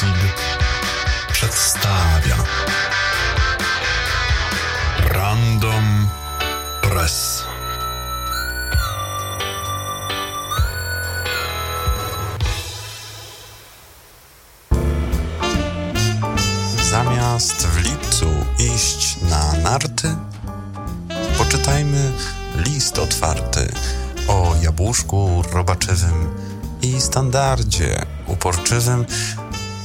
Seed przedstawia Random Press. Zamiast w lipcu iść na narty, poczytajmy list otwarty o jabłuszku robaczywym i standardzie uporczywym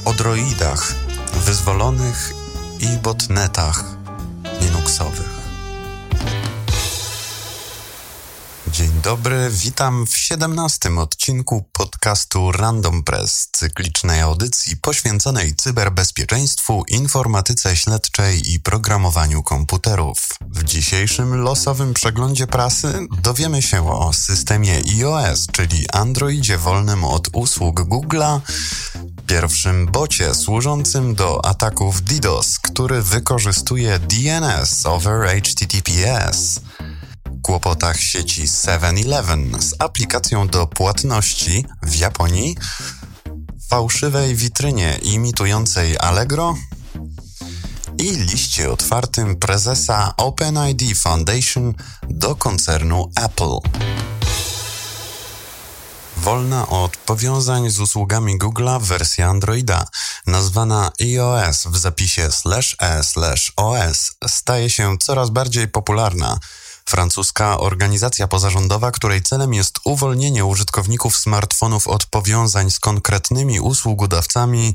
o droidach wyzwolonych i botnetach Linuxowych. Dzień dobry, witam w 17 odcinku podcastu Random Press, cyklicznej audycji poświęconej cyberbezpieczeństwu, informatyce śledczej i programowaniu komputerów. W dzisiejszym losowym przeglądzie prasy dowiemy się o systemie iOS, czyli Androidzie wolnym od usług Google'a, pierwszym bocie służącym do ataków DDoS, który wykorzystuje DNS over HTTPS kłopotach sieci 7-Eleven z aplikacją do płatności w Japonii, fałszywej witrynie imitującej Allegro i liście otwartym prezesa OpenID Foundation do koncernu Apple. Wolna od powiązań z usługami Google'a wersja Androida, nazwana iOS w zapisie slash e slash os, staje się coraz bardziej popularna – Francuska organizacja pozarządowa, której celem jest uwolnienie użytkowników smartfonów od powiązań z konkretnymi usługodawcami,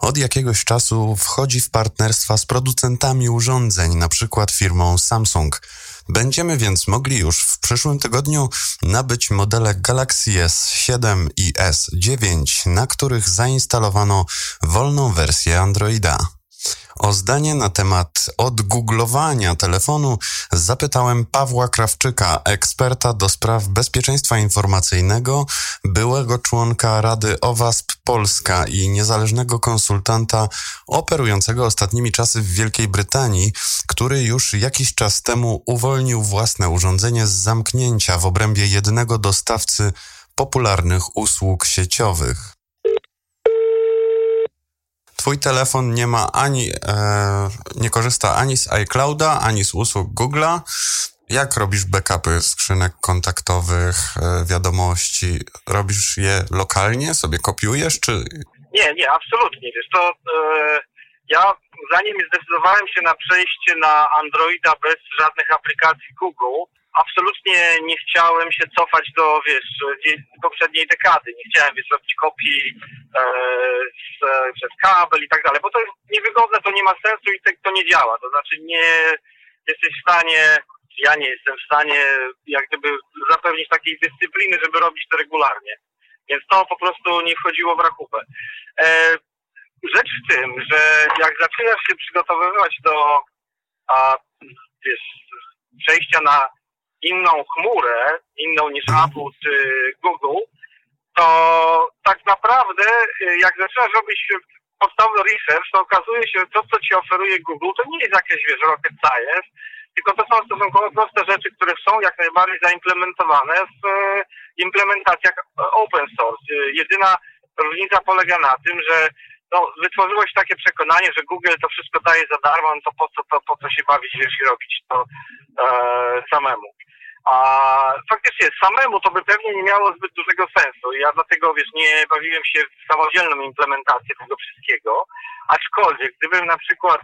od jakiegoś czasu wchodzi w partnerstwa z producentami urządzeń, na przykład firmą Samsung. Będziemy więc mogli już w przyszłym tygodniu nabyć modele Galaxy S7 i S9, na których zainstalowano wolną wersję Androida. O zdanie na temat odgooglowania telefonu zapytałem Pawła Krawczyka, eksperta do spraw bezpieczeństwa informacyjnego, byłego członka Rady OWASP Polska i niezależnego konsultanta operującego ostatnimi czasy w Wielkiej Brytanii, który już jakiś czas temu uwolnił własne urządzenie z zamknięcia w obrębie jednego dostawcy popularnych usług sieciowych. Twój telefon nie ma ani, e, nie korzysta ani z iClouda, ani z usług Google'a. Jak robisz backupy skrzynek kontaktowych, e, wiadomości? Robisz je lokalnie, sobie kopiujesz, czy... Nie, nie, absolutnie. Wiesz, to e, ja zanim zdecydowałem się na przejście na Androida bez żadnych aplikacji Google, absolutnie nie chciałem się cofać do, wiesz, poprzedniej dekady. Nie chciałem, wiesz, robić kopii e, z, przez kabel i tak dalej, bo to jest niewygodne, to nie ma sensu i to nie działa. To znaczy nie jesteś w stanie, ja nie jestem w stanie jak gdyby zapewnić takiej dyscypliny, żeby robić to regularnie. Więc to po prostu nie wchodziło w rachubę. E, rzecz w tym, że jak zaczynasz się przygotowywać do a, wiesz, przejścia na inną chmurę, inną niż mhm. Apple czy Google, to tak naprawdę y, jak zaczynasz robić podstawowy research, to okazuje się, że to, co ci oferuje Google, to nie jest jakieś, wiesz, rocket science, tylko to są stosunkowo proste rzeczy, które są jak najbardziej zaimplementowane w y, implementacjach open source. Y, jedyna różnica polega na tym, że no, wytworzyło się takie przekonanie, że Google to wszystko daje za darmo, no to po co, to, po co się bawić, wiesz, i robić to e, samemu. A faktycznie samemu to by pewnie nie miało zbyt dużego sensu. Ja dlatego, wiesz, nie bawiłem się w samodzielną implementację tego wszystkiego. Aczkolwiek, gdybym na przykład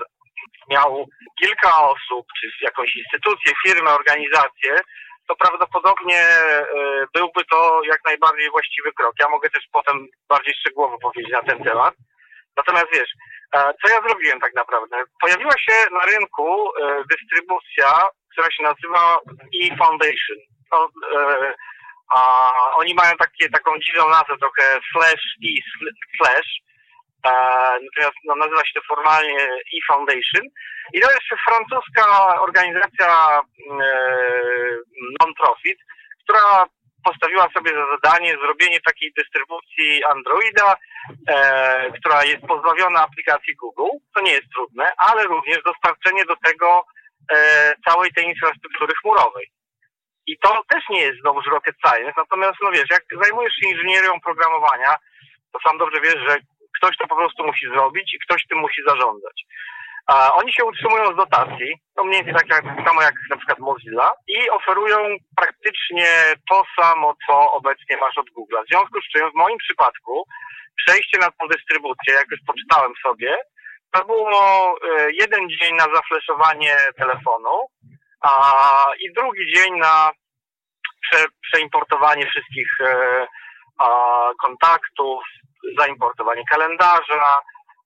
miał kilka osób, czy jakąś instytucję, firmę, organizację, to prawdopodobnie y, byłby to jak najbardziej właściwy krok. Ja mogę też potem bardziej szczegółowo powiedzieć na ten temat. Natomiast wiesz, co ja zrobiłem tak naprawdę? Pojawiła się na rynku y, dystrybucja która się nazywa e-Foundation. No, e, a oni mają takie, taką dziwną nazwę trochę Flash e Flash. E, natomiast no, nazywa się to formalnie e-Foundation. I to jest francuska organizacja e, non-profit, która postawiła sobie za zadanie zrobienie takiej dystrybucji Androida, e, która jest pozbawiona aplikacji Google. To nie jest trudne, ale również dostarczenie do tego e, całej tej infrastruktury chmurowej. I to też nie jest znowuż rocket science, natomiast no wiesz, jak zajmujesz się inżynierią programowania, to sam dobrze wiesz, że ktoś to po prostu musi zrobić i ktoś tym musi zarządzać. A oni się utrzymują z dotacji, no mniej więcej tak, jak, samo jak na przykład Mozilla i oferują praktycznie to samo, co obecnie masz od Google. W związku z czym w moim przypadku przejście na tą dystrybucję, jak już poczytałem sobie, to było e, jeden dzień na zafleszowanie telefonu a, i drugi dzień na prze, przeimportowanie wszystkich e, a, kontaktów, zaimportowanie kalendarza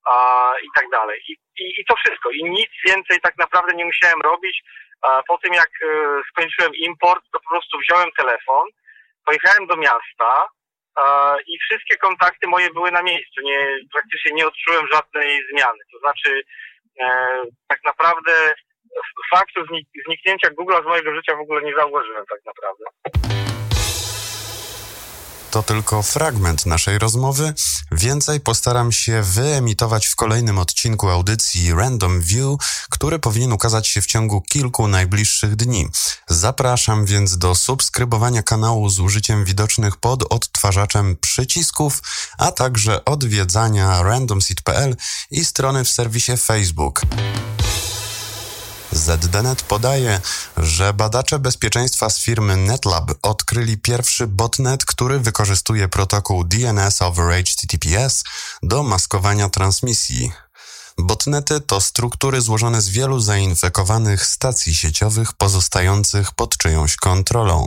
a, i tak dalej. I, i, I to wszystko. I nic więcej tak naprawdę nie musiałem robić. A, po tym jak e, skończyłem import, to po prostu wziąłem telefon, pojechałem do miasta, i wszystkie kontakty moje były na miejscu. Nie, praktycznie nie odczułem żadnej zmiany. To znaczy, e, tak naprawdę faktu zniknięcia Google z mojego życia w ogóle nie zauważyłem tak naprawdę. To tylko fragment naszej rozmowy. Więcej postaram się wyemitować w kolejnym odcinku audycji Random View, który powinien ukazać się w ciągu kilku najbliższych dni. Zapraszam więc do subskrybowania kanału z użyciem widocznych pod odtwarzaczem przycisków, a także odwiedzania randomseed.pl i strony w serwisie Facebook. ZDNet podaje, że badacze bezpieczeństwa z firmy NetLab odkryli pierwszy botnet, który wykorzystuje protokół DNS over HTTPS do maskowania transmisji. Botnety to struktury złożone z wielu zainfekowanych stacji sieciowych pozostających pod czyjąś kontrolą.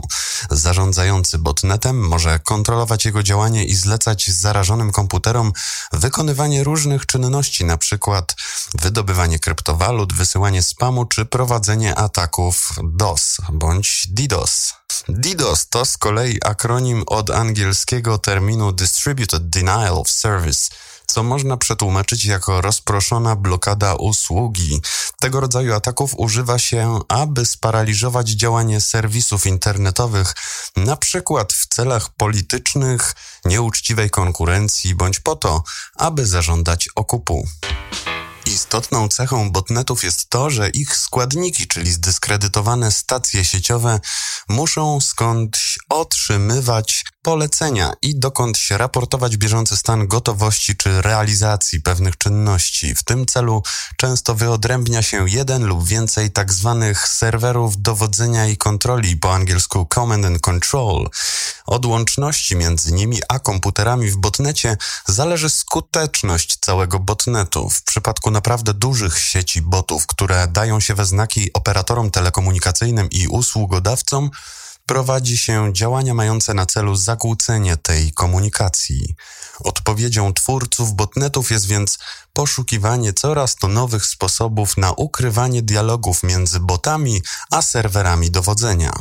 Zarządzający botnetem może kontrolować jego działanie i zlecać zarażonym komputerom wykonywanie różnych czynności, np. wydobywanie kryptowalut, wysyłanie spamu czy prowadzenie ataków DOS bądź DDoS. DDoS to z kolei akronim od angielskiego terminu Distributed Denial of Service – co można przetłumaczyć jako rozproszona blokada usługi. Tego rodzaju ataków używa się, aby sparaliżować działanie serwisów internetowych, na przykład w celach politycznych, nieuczciwej konkurencji bądź po to, aby zażądać okupu. Istotną cechą botnetów jest to, że ich składniki, czyli zdyskredytowane stacje sieciowe, muszą skądś otrzymywać polecenia i dokądś raportować bieżący stan gotowości czy realizacji pewnych czynności. W tym celu często wyodrębnia się jeden lub więcej tak zwanych serwerów dowodzenia i kontroli, po angielsku Command and Control. Od łączności między nimi a komputerami w botnecie zależy skuteczność całego botnetu. W przypadku naprawdę dużych sieci botów, które dają się we znaki operatorom telekomunikacyjnym i usługodawcom, prowadzi się działania mające na celu zakłócenie tej komunikacji. Odpowiedzią twórców botnetów jest więc poszukiwanie coraz to nowych sposobów na ukrywanie dialogów między botami a serwerami dowodzenia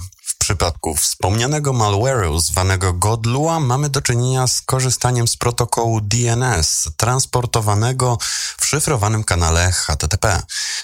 przypadku wspomnianego malware'u zwanego Godlua mamy do czynienia z korzystaniem z protokołu DNS transportowanego w szyfrowanym kanale HTTP.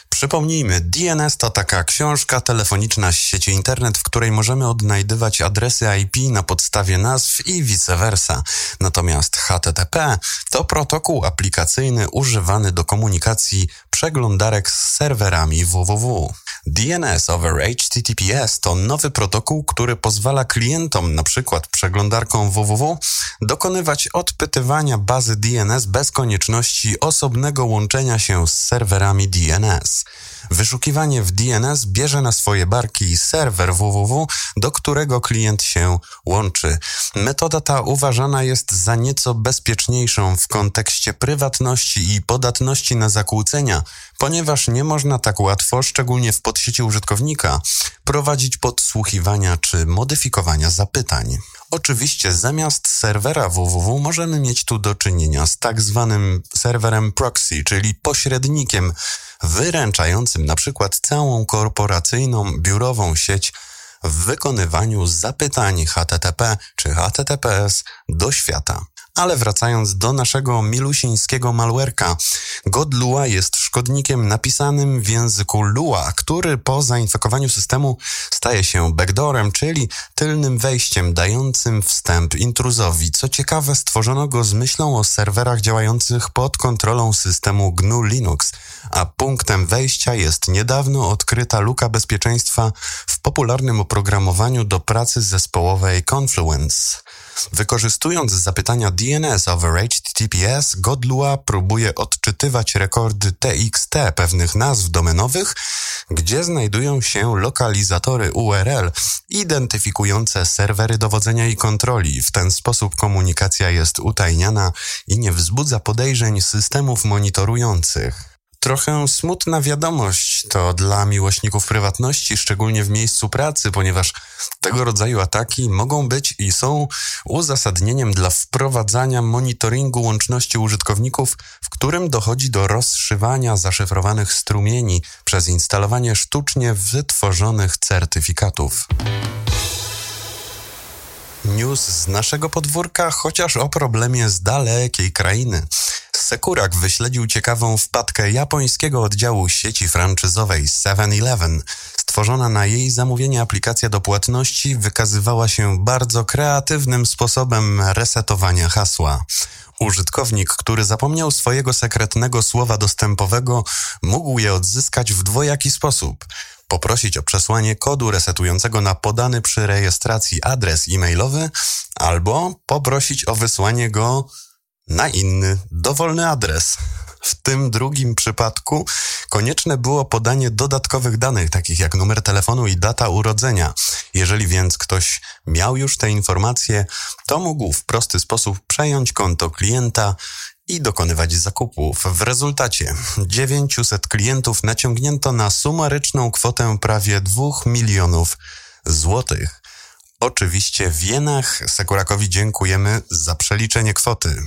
Przypomnijmy, DNS to taka książka telefoniczna z sieci internet, w której możemy odnajdywać adresy IP na podstawie nazw i vice versa. Natomiast HTTP to protokół aplikacyjny używany do komunikacji przeglądarek z serwerami www. DNS over HTTPS to nowy protokół, który pozwala klientom, np. przeglądarką www, dokonywać odpytywania bazy DNS bez konieczności osobnego łączenia się z serwerami DNS. Wyszukiwanie w DNS bierze na swoje barki serwer www, do którego klient się łączy. Metoda ta uważana jest za nieco bezpieczniejszą w kontekście prywatności i podatności na zakłócenia, ponieważ nie można tak łatwo, szczególnie w podsieci użytkownika, prowadzić podsłuchiwania czy modyfikowania zapytań. Oczywiście zamiast serwera www możemy mieć tu do czynienia z tak zwanym serwerem proxy, czyli pośrednikiem wyręczającym na przykład całą korporacyjną biurową sieć w wykonywaniu zapytań HTTP czy HTTPS do świata. Ale wracając do naszego milusińskiego malwerka, Godlua jest szkodnikiem napisanym w języku Lua, który po zainfekowaniu systemu staje się backdoorem, czyli tylnym wejściem dającym wstęp intruzowi. Co ciekawe, stworzono go z myślą o serwerach działających pod kontrolą systemu GNU Linux, a punktem wejścia jest niedawno odkryta luka bezpieczeństwa w popularnym oprogramowaniu do pracy zespołowej Confluence. Wykorzystując zapytania DNS over HTTPS, Godlua próbuje odczytywać rekordy TXT pewnych nazw domenowych, gdzie znajdują się lokalizatory URL identyfikujące serwery dowodzenia i kontroli. W ten sposób komunikacja jest utajniana i nie wzbudza podejrzeń systemów monitorujących. Trochę smutna wiadomość to dla miłośników prywatności, szczególnie w miejscu pracy, ponieważ tego rodzaju ataki mogą być i są uzasadnieniem dla wprowadzania monitoringu łączności użytkowników, w którym dochodzi do rozszywania zaszyfrowanych strumieni przez instalowanie sztucznie wytworzonych certyfikatów. News z naszego podwórka, chociaż o problemie z dalekiej krainy. Sekurak wyśledził ciekawą wpadkę japońskiego oddziału sieci franczyzowej 7-Eleven. Stworzona na jej zamówienie aplikacja do płatności wykazywała się bardzo kreatywnym sposobem resetowania hasła. Użytkownik, który zapomniał swojego sekretnego słowa dostępowego, mógł je odzyskać w dwojaki sposób poprosić o przesłanie kodu resetującego na podany przy rejestracji adres e-mailowy albo poprosić o wysłanie go na inny, dowolny adres. W tym drugim przypadku konieczne było podanie dodatkowych danych, takich jak numer telefonu i data urodzenia. Jeżeli więc ktoś miał już te informacje, to mógł w prosty sposób przejąć konto klienta i dokonywać zakupów. W rezultacie 900 klientów naciągnięto na sumaryczną kwotę prawie 2 milionów złotych. Oczywiście w jenach Sekurakowi dziękujemy za przeliczenie kwoty.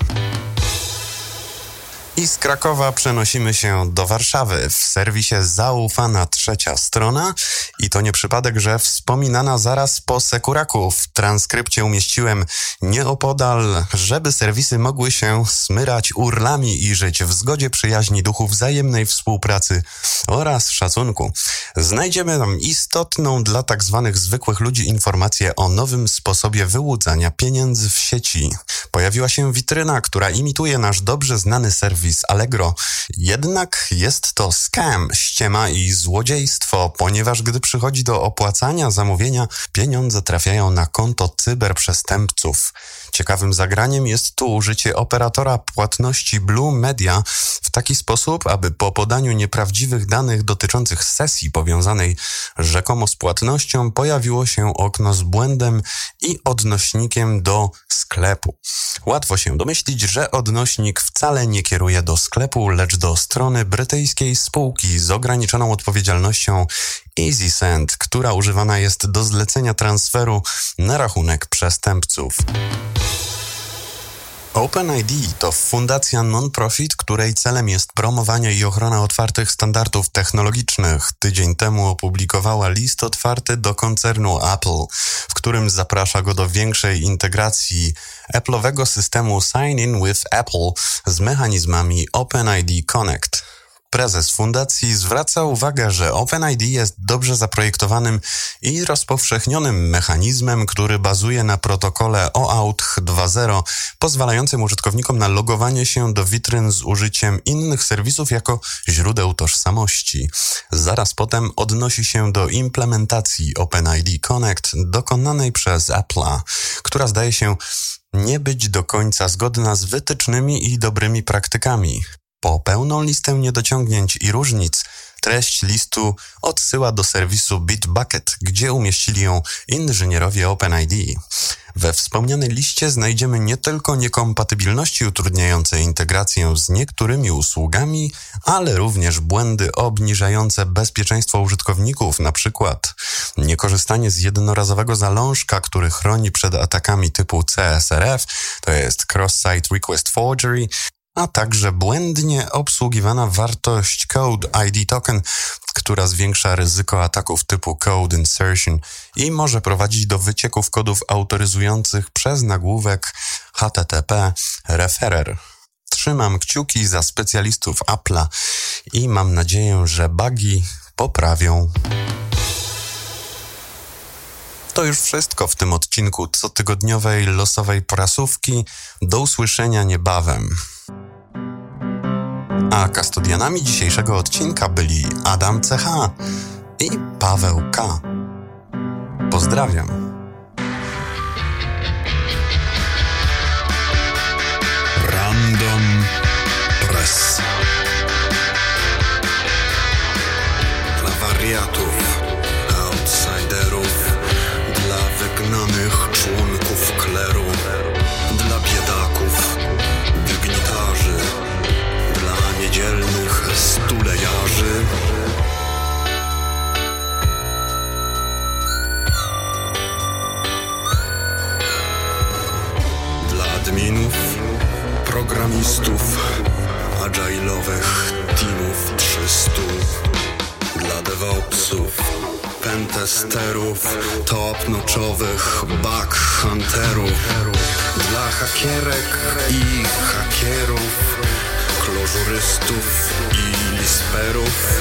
I z Krakowa przenosimy się do Warszawy w serwisie Zaufana Trzecia Strona. I to nie przypadek, że wspominana zaraz po Sekuraku w transkrypcie umieściłem nieopodal, żeby serwisy mogły się smyrać urlami i żyć w zgodzie przyjaźni duchu wzajemnej współpracy oraz szacunku. Znajdziemy tam istotną dla tak zwanych zwykłych ludzi informację o nowym sposobie wyłudzania pieniędzy w sieci. Pojawiła się witryna, która imituje nasz dobrze znany serwis serwis Allegro. Jednak jest to scam, ściema i złodziejstwo, ponieważ gdy przychodzi do opłacania zamówienia, pieniądze trafiają na konto cyberprzestępców. Ciekawym zagraniem jest tu użycie operatora płatności Blue Media w taki sposób, aby po podaniu nieprawdziwych danych dotyczących sesji powiązanej rzekomo z płatnością pojawiło się okno z błędem i odnośnikiem do sklepu. Łatwo się domyślić, że odnośnik wcale nie kieruje do sklepu, lecz do strony brytyjskiej spółki z ograniczoną odpowiedzialnością EasySend, która używana jest do zlecenia transferu na rachunek przestępców. OpenID to fundacja non-profit, której celem jest promowanie i ochrona otwartych standardów technologicznych. Tydzień temu opublikowała list otwarty do koncernu Apple, w którym zaprasza go do większej integracji Apple'owego systemu Sign In with Apple z mechanizmami OpenID Connect. Prezes fundacji zwraca uwagę, że OpenID jest dobrze zaprojektowanym i rozpowszechnionym mechanizmem, który bazuje na protokole OAuth 2.0, pozwalającym użytkownikom na logowanie się do witryn z użyciem innych serwisów jako źródeł tożsamości. Zaraz potem odnosi się do implementacji OpenID Connect dokonanej przez Apple'a, która zdaje się nie być do końca zgodna z wytycznymi i dobrymi praktykami. Po pełną listę niedociągnięć i różnic, treść listu odsyła do serwisu Bitbucket, gdzie umieścili ją inżynierowie OpenID. We wspomnianej liście znajdziemy nie tylko niekompatybilności utrudniające integrację z niektórymi usługami, ale również błędy obniżające bezpieczeństwo użytkowników, przykład niekorzystanie z jednorazowego zalążka, który chroni przed atakami typu CSRF, to jest Cross-Site Request Forgery, a także błędnie obsługiwana wartość Code ID Token, która zwiększa ryzyko ataków typu Code Insertion i może prowadzić do wycieków kodów autoryzujących przez nagłówek HTTP referer. Trzymam kciuki za specjalistów Apple'a i mam nadzieję, że bugi poprawią. To już wszystko w tym odcinku cotygodniowej losowej prasówki. Do usłyszenia niebawem a kastodianami dzisiejszego odcinka byli Adam CH i Paweł K. Pozdrawiam. Random Press dla wariatów, outsiderów, dla wygnanych Dla hakierek i hakierów, klożurystów i lisperów.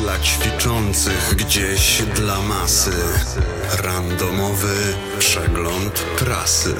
Dla ćwiczących gdzieś dla masy Randomowy przegląd prasy